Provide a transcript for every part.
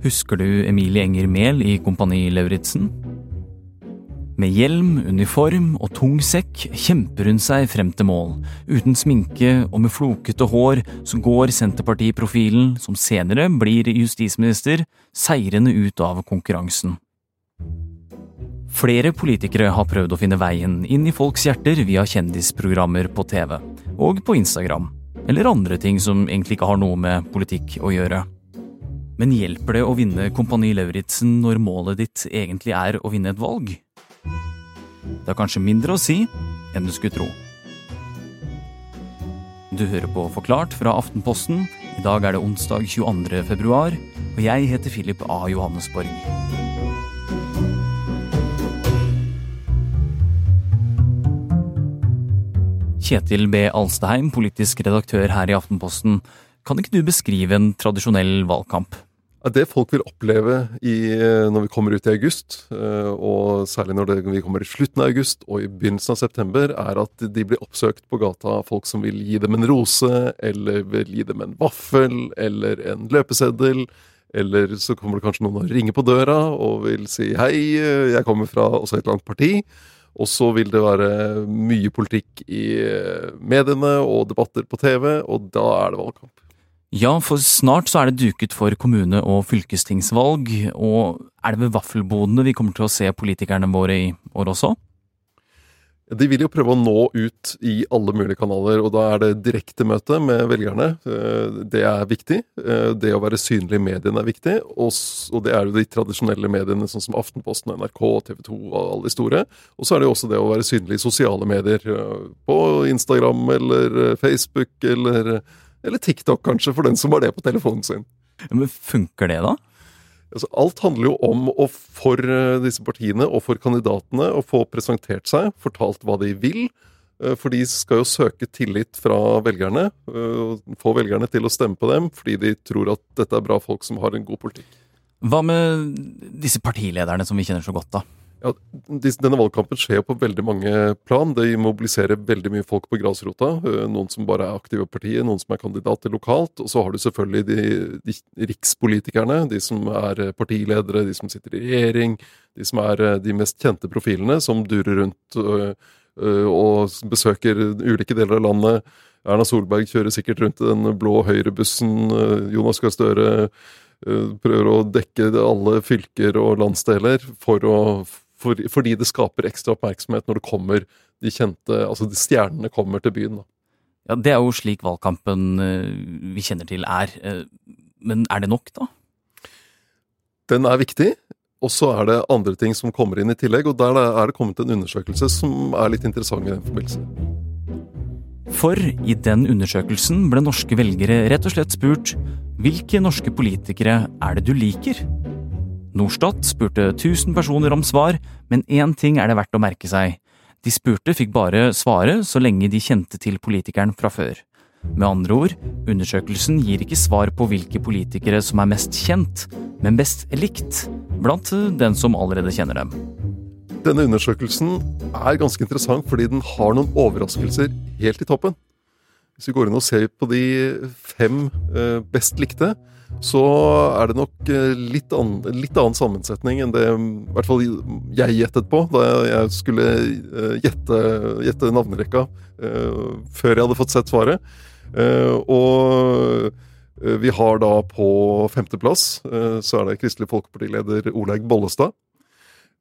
Husker du Emilie Enger Mehl i Kompani Lauritzen? Med hjelm, uniform og tung sekk kjemper hun seg frem til mål. Uten sminke og med flokete hår så går Senterpartiprofilen, som senere blir justisminister, seirende ut av konkurransen. Flere politikere har prøvd å finne veien inn i folks hjerter via kjendisprogrammer på TV og på Instagram, eller andre ting som egentlig ikke har noe med politikk å gjøre. Men hjelper det å vinne Kompani Lauritzen når målet ditt egentlig er å vinne et valg? Det har kanskje mindre å si enn du skulle tro. Du hører på Forklart fra Aftenposten. I dag er det onsdag 22. februar, og jeg heter Philip A. Johannesborg. Kjetil B. Alsteheim, politisk redaktør her i Aftenposten. Kan ikke du beskrive en tradisjonell valgkamp? Det folk vil oppleve i, eh, når vi kommer ut i august, eh, og særlig når det, vi kommer i slutten av august og i begynnelsen av september, er at de blir oppsøkt på gata av folk som vil gi dem en rose, eller vil gi dem en vaffel, eller en løpeseddel. Eller så kommer det kanskje noen og ringer på døra og vil si hei, jeg kommer fra også et eller annet parti. Og så vil det være mye politikk i eh, mediene og debatter på TV, og da er det valgkamp. Ja, for snart så er det duket for kommune- og fylkestingsvalg, og er det ved vaffelbodene vi kommer til å se politikerne våre i år også? De vil jo prøve å nå ut i alle mulige kanaler, og da er det direktemøte med velgerne. Eh, det er viktig. Eh, det å være synlig i mediene er viktig, og det er jo de tradisjonelle mediene sånn som Aftenposten, NRK, TV 2 og alle de store. Og så er det jo også det å være synlig i sosiale medier, eh, på Instagram eller Facebook eller eller TikTok, kanskje, for den som har det på telefonen sin. Men funker det, da? Altså, alt handler jo om å for eh, disse partiene og for kandidatene å få presentert seg, fortalt hva de vil. Eh, for de skal jo søke tillit fra velgerne. Eh, få velgerne til å stemme på dem fordi de tror at dette er bra folk som har en god politikk. Hva med disse partilederne som vi kjenner så godt, da? Ja, Denne valgkampen skjer på veldig mange plan. Det mobiliserer veldig mye folk på grasrota. Eh, noen som bare er aktive i partiet, noen som er kandidater lokalt. Og så har du selvfølgelig de, de, rikspolitikerne, de som er eh, partiledere, de som sitter i regjering. De som er eh, de mest kjente profilene, som durer rundt og, besøker ulike deler av landet. Erna Solberg kjører sikkert rundt den blå høyrebussen. Jonas Gahr Støre prøver å dekke alle fylker og landsdeler for å for, fordi det skaper ekstra oppmerksomhet når det kommer de kjente Altså de stjernene kommer til byen. Da. Ja, Det er jo slik valgkampen eh, vi kjenner til er. Eh, men er det nok, da? Den er viktig. Og så er det andre ting som kommer inn i tillegg, og der er det kommet en undersøkelse som er litt interessant i den forbindelse. For i den undersøkelsen ble norske velgere rett og slett spurt hvilke norske politikere er det du liker? Norstat spurte 1000 personer om svar, men én ting er det verdt å merke seg. De spurte fikk bare svare så lenge de kjente til politikeren fra før. Med andre ord, undersøkelsen gir ikke svar på hvilke politikere som er mest kjent, men best likt, blant den som allerede kjenner dem. Denne undersøkelsen er ganske interessant fordi den har noen overraskelser helt i toppen. Hvis vi går inn og ser på de fem eh, best likte, så er det nok eh, litt, an, litt annen sammensetning enn det i hvert fall jeg gjettet på da jeg skulle eh, gjette, gjette navnerekka før jeg hadde fått sett svaret. Og vi har da på femteplass så er det Kristelig Folkeparti-leder Olaug Bollestad.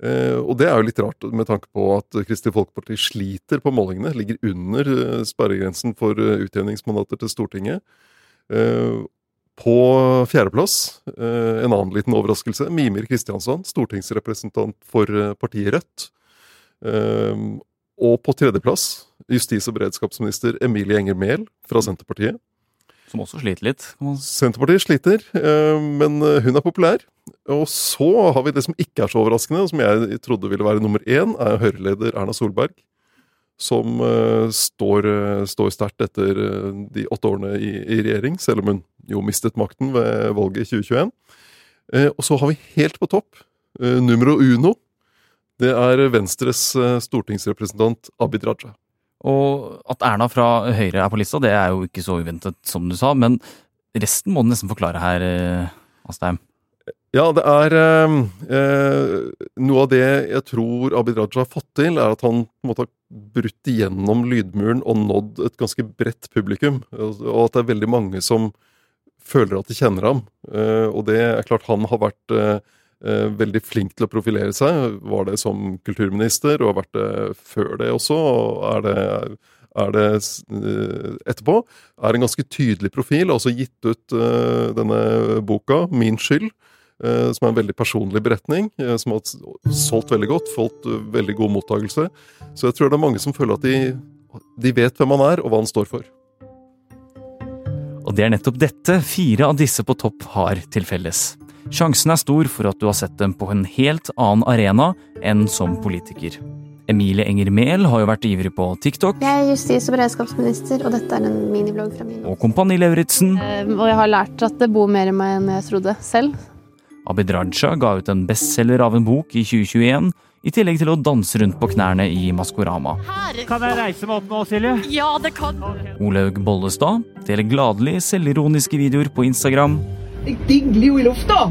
og det er jo litt rart med tanke på at Kristelig Folkeparti sliter på målingene. Ligger under sperregrensen for utjevningsmandater til Stortinget. På fjerdeplass, eh, en annen liten overraskelse, Mimir Kristiansson, stortingsrepresentant for eh, partiet Rødt. Ehm, og på tredjeplass, justis- og beredskapsminister Emilie Enger Mehl fra Senterpartiet. Som også sliter litt? Senterpartiet sliter, eh, men hun er populær. Og så har vi det som ikke er så overraskende, og som jeg trodde ville være nummer én, er Høyre-leder Erna Solberg som uh, står, uh, står sterkt etter uh, de åtte årene i, i, regjering, selv om hun jo mistet makten ved valget i 2021. og så har vi helt på topp, numero uno. Det er Venstres stortingsrepresentant Abid Raja. Og at Erna fra Høyre er på lista, det er jo ikke så uventet, som du sa. Men resten må du nesten forklare her, Astheim. Ja, det er eh, eh, Noe av det jeg tror Abid Raja har fått til, er at han måte har brutt igjennom lydmuren og nådd et ganske bredt publikum. Og at det er veldig mange som føler at de kjenner ham. Eh, og det er klart han har vært eh, eh, veldig flink til å profilere seg. Var det som kulturminister, og har vært det før det også. og er det er det etterpå. Er en ganske tydelig profil. Har også gitt ut denne boka, 'Min skyld', Eh, som er en veldig personlig beretning, eh, som har solgt veldig godt, fått eh, veldig god mottakelse. Så jeg tror det er mange som føler at de, de vet hvem han er, og hva han står for. Og det er nettopp dette fire av disse på topp har til felles. Sjansen er stor for at du har sett dem på en helt annen arena enn som politiker. Emilie Enger Mehl har jo vært ivrig på TikTok. Jeg er justis- og beredskapsminister, og dette er en miniblogg fra min Og Kompani Lauritzen. Og jeg har lært at det bor mer i meg enn jeg trodde selv. Abid Raja ga ut en bestselger av en bok i 2021, i tillegg til å danse rundt på knærne i Maskorama. Kan jeg reise meg opp nå, Silje? Ja, det kan Olaug Bollestad deler gladelig selvironiske videoer på Instagram. Jeg digler jo i lufta!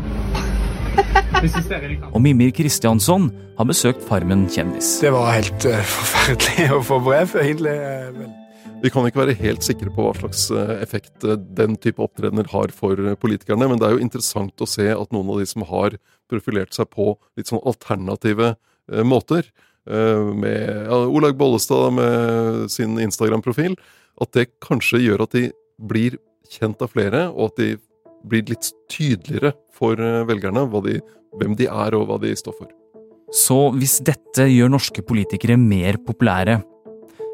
Og Mimir Kristiansson har besøkt Farmen kjendis. Det var helt uh, forferdelig å få brev, egentlig. Vi kan ikke være helt sikre på hva slags eh, effekt eh, den type opptredener har for eh, politikerne, men det er jo interessant å se at noen av de som har profilert seg på litt sånn alternative måter, med ja, Olaug Bollestad med sin Instagram-profil, at det kanskje gjør at de blir kjent av flere, og at de blir litt tydeligere for velgerne de, hvem de er og hva de står for. Så hvis dette gjør norske politikere mer populære,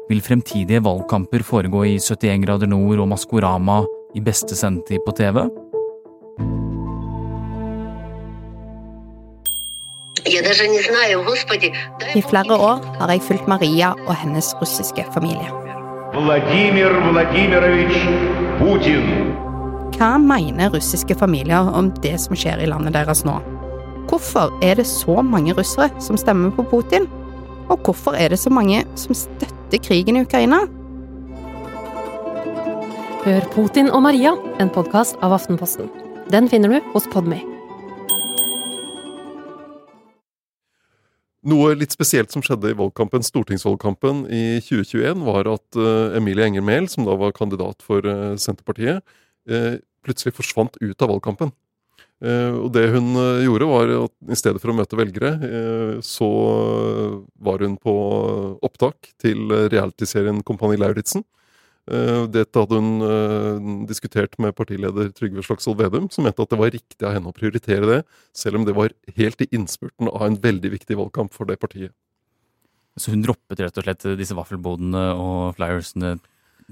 vil fremtidige valgkamper foregå i 71 grader nord og Maskorama i beste sendetid på TV? I flere år har jeg fulgt Maria og hennes russiske familie. Vladimir Vladimirovich Putin. Hva mener russiske familier om det som skjer i landet deres nå? Hvorfor er det så mange russere som stemmer på Putin? Og hvorfor er det så mange som støtter krigen i Ukraina? Hør Putin og Maria, en podkast av Aftenposten. Den finner du hos Podme. Noe litt spesielt som skjedde i valgkampen, stortingsvalgkampen i 2021, var at uh, Emilie Enger Mehl, som da var kandidat for uh, Senterpartiet, uh, plutselig forsvant ut av valgkampen. Eh, og det hun eh, gjorde, var at i stedet for å møte velgere, eh, så var hun på opptak til realityserien Kompani Lauritzen. Dette hadde hun diskutert med partileder Trygve Slagsvold Vedum, som mente at det var riktig av henne å prioritere det, selv om det var helt i innspurten av en veldig viktig valgkamp for det partiet. Så hun droppet rett og slett disse vaffelbodene og flyersene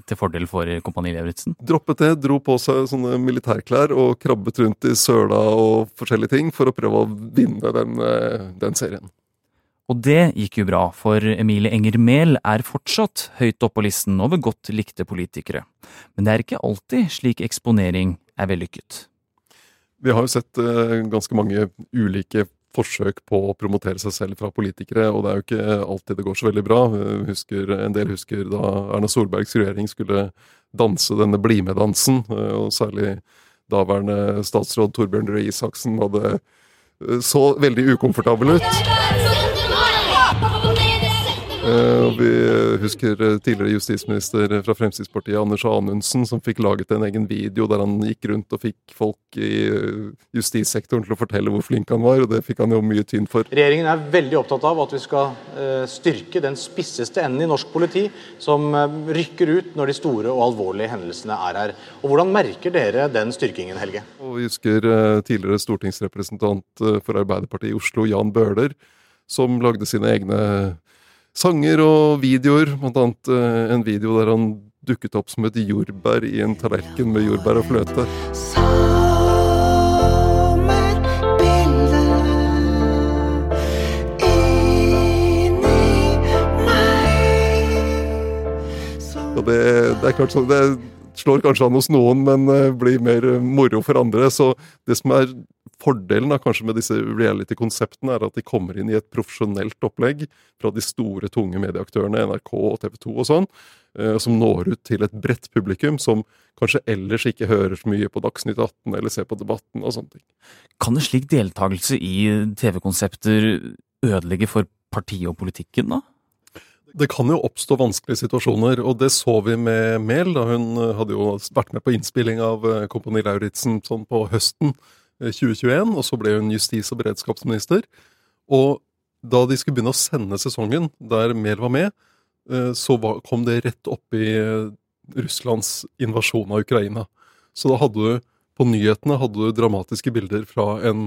til fordel for Kompani Lauritzen? Droppet det, dro på seg sånne militærklær og krabbet rundt i søla og forskjellige ting for å prøve å vinne den, eh, den serien. Og det gikk jo bra, for Emilie Enger Mehl er fortsatt høyt oppe på listen over godt likte politikere. Men det er ikke alltid slik eksponering er vellykket. Vi har jo sett uh, ganske mange ulike forsøk på å promotere seg selv fra politikere, og det er jo ikke alltid det går så veldig bra. Husker, en del husker da Erna Solbergs regjering skulle danse denne Bli med-dansen, og særlig daværende statsråd Torbjørn Røe Isaksen hadde så veldig ukomfortabel ut. Uh, vi husker tidligere justisminister fra Fremskrittspartiet, Anders Anundsen, som fikk laget en egen video der han gikk rundt og fikk folk i justissektoren til å fortelle hvor flink han var, og det fikk han jo mye tynn for. Regjeringen er veldig opptatt av at vi skal styrke den spisseste enden i norsk politi, som rykker ut når de store og alvorlige hendelsene er her. Og Hvordan merker dere den styrkingen, Helge? Og vi husker tidligere stortingsrepresentant for Arbeiderpartiet i Oslo, Jan Bøhler, som lagde sine egne sanger og videoer. Blant annet eh, en video der han dukket opp som et jordbær i en tallerken med jordbær og fløte. Og det, det er klart sånn det, slår kanskje an hos noen, men eh, blir mer eh, moro for andre. Så det som er fordelen da, kanskje med disse reality-konseptene, er at de kommer inn i et profesjonelt opplegg fra de store, tunge medieaktørene, NRK og TV 2 og sånn, eh, som når ut til et bredt publikum som kanskje ellers ikke hører så mye på Dagsnytt 18 eller ser på Debatten og sånne ting. Kan en slik deltakelse i TV-konsepter ødelegge for partiet og politikken, da? Det kan jo oppstå vanskelige situasjoner, og det så vi med Mehl. Hun eh, hadde jo vært med på innspilling av eh, Kompani Lauritzen sånn på høsten 2021, eh, og så ble hun justis- og beredskapsminister. Og da de skulle begynne å sende sesongen der Mehl var med, så kom det rett opp i Russlands invasjon av Ukraina. Så da hadde du på nyhetene hadde du dramatiske bilder fra en,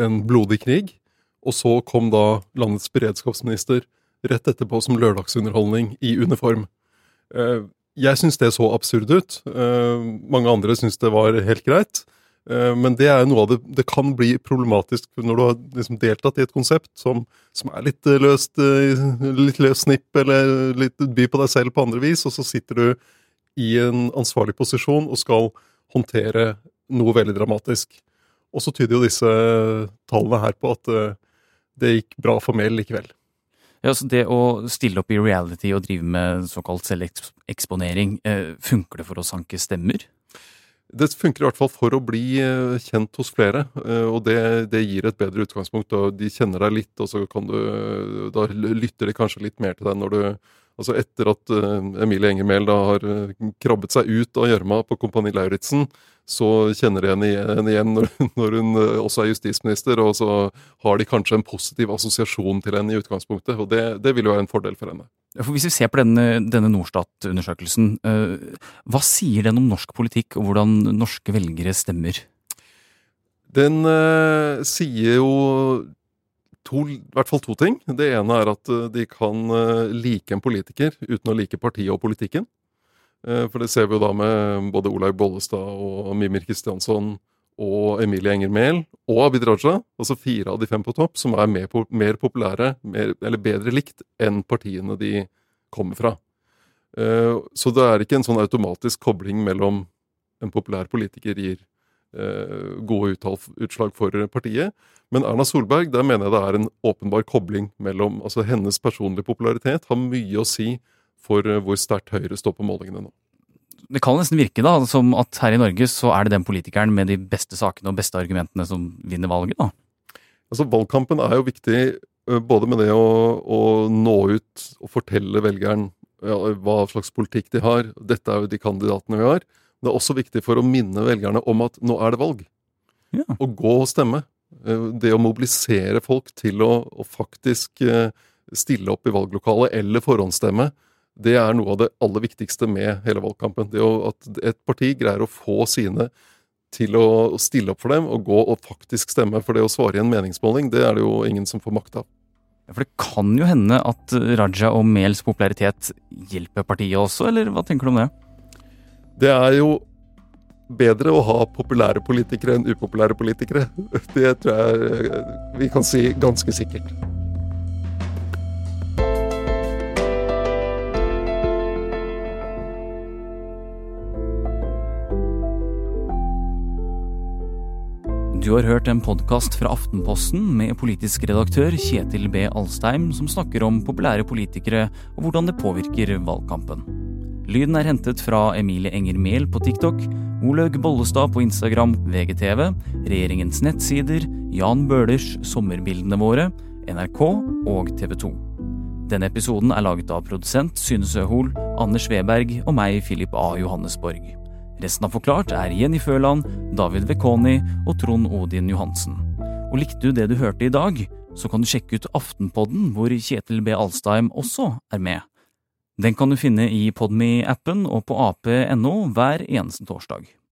en blodig krig, og så kom da landets beredskapsminister rett etterpå som lørdagsunderholdning i uniform. Eh, jeg syns det så absurd ut. Eh, mange andre syns det var helt greit. Eh, men det er noe av det Det kan bli problematisk når du har liksom deltatt i et konsept som, som er litt løst litt løs snipp, eller litt by på deg selv på andre vis, og så sitter du i en ansvarlig posisjon og skal håndtere noe veldig dramatisk. Og så tyder jo disse tallene her på at det gikk bra for Mehl likevel. Ja, så Det å stille opp i reality og drive med såkalt selveksponering, eh, funker det for å sanke stemmer? Det funker i hvert fall for å bli eh, kjent hos flere, eh, og det, det gir et bedre utgangspunkt. De kjenner deg litt, og så kan du, da lytter de kanskje litt mer til deg når du Altså Etter at Emilie Enger Mehl har krabbet seg ut av gjørma på Kompani Lauritzen, så kjenner de henne igjen når, når, hun eh, også er justisminister, og så har de kanskje en positiv assosiasjon til henne i utgangspunktet, og det, det vil jo være en fordel for henne. For Hvis vi ser på denne, denne Norstat-undersøkelsen, uh, hva sier den om norsk politikk og hvordan norske velgere stemmer? Den uh, sier jo to, i hvert fall to ting. Det ene er at de kan like en politiker uten å like partiet og politikken. Eh, for det ser vi jo da med både Olaug Bollestad og Mimir Kristiansson og Emilie Enger Mehl og Abid Raja, altså fire av de fem på topp, som er mer, mer populære, mer, eller bedre likt, enn partiene de kommer fra. Eh, så det er ikke en sånn automatisk kobling mellom en populær politiker gir eh, gode utslag for partiet. Men Erna Solberg, der mener jeg det er en åpenbar kobling mellom altså Hennes personlige popularitet har mye å si for eh, hvor sterkt Høyre står på målingene nå. Det kan nesten virke da, som at her i Norge så er det den politikeren med de beste sakene og beste argumentene som vinner valget, da? Altså, Valgkampen er jo viktig eh, både med det å, å nå ut og fortelle velgeren ja, hva slags politikk de har. Dette er jo de kandidatene vi har. Det er også viktig for å minne velgerne om at nå er det valg. Ja. Å gå og stemme. Eh, det å mobilisere folk til å, å faktisk stille opp i valglokalet eller forhåndsstemme det er noe av det aller viktigste med hele valgkampen. Det At et parti greier å få sine til å stille opp for dem og gå og faktisk stemme. For det å svare i en meningsmåling, det er det jo ingen som får makt av. Ja, For det kan jo hende at Raja og Mehls popularitet hjelper partiet også, eller hva tenker du om det? Det er jo bedre å ha populære politikere enn upopulære politikere. Det tror jeg vi kan si ganske sikkert. Du har hørt en podkast fra Aftenposten med politisk redaktør Kjetil B. Alstheim, som snakker om populære politikere og hvordan det påvirker valgkampen. Lyden er hentet fra Emilie Enger Mehl på TikTok, Olaug Bollestad på Instagram, VGTV, regjeringens nettsider, Jan Bøhlers Sommerbildene våre, NRK og TV 2. Denne episoden er laget av produsent Syne Søhol, Anders Weberg og meg, Philip A. Johannesborg. Resten av Forklart er Jenny Føland, David Vekoni og Trond Odin Johansen. Og likte du det du hørte i dag, så kan du sjekke ut Aftenpodden, hvor Kjetil B. Alstheim også er med. Den kan du finne i Podme-appen og på ap.no hver eneste torsdag.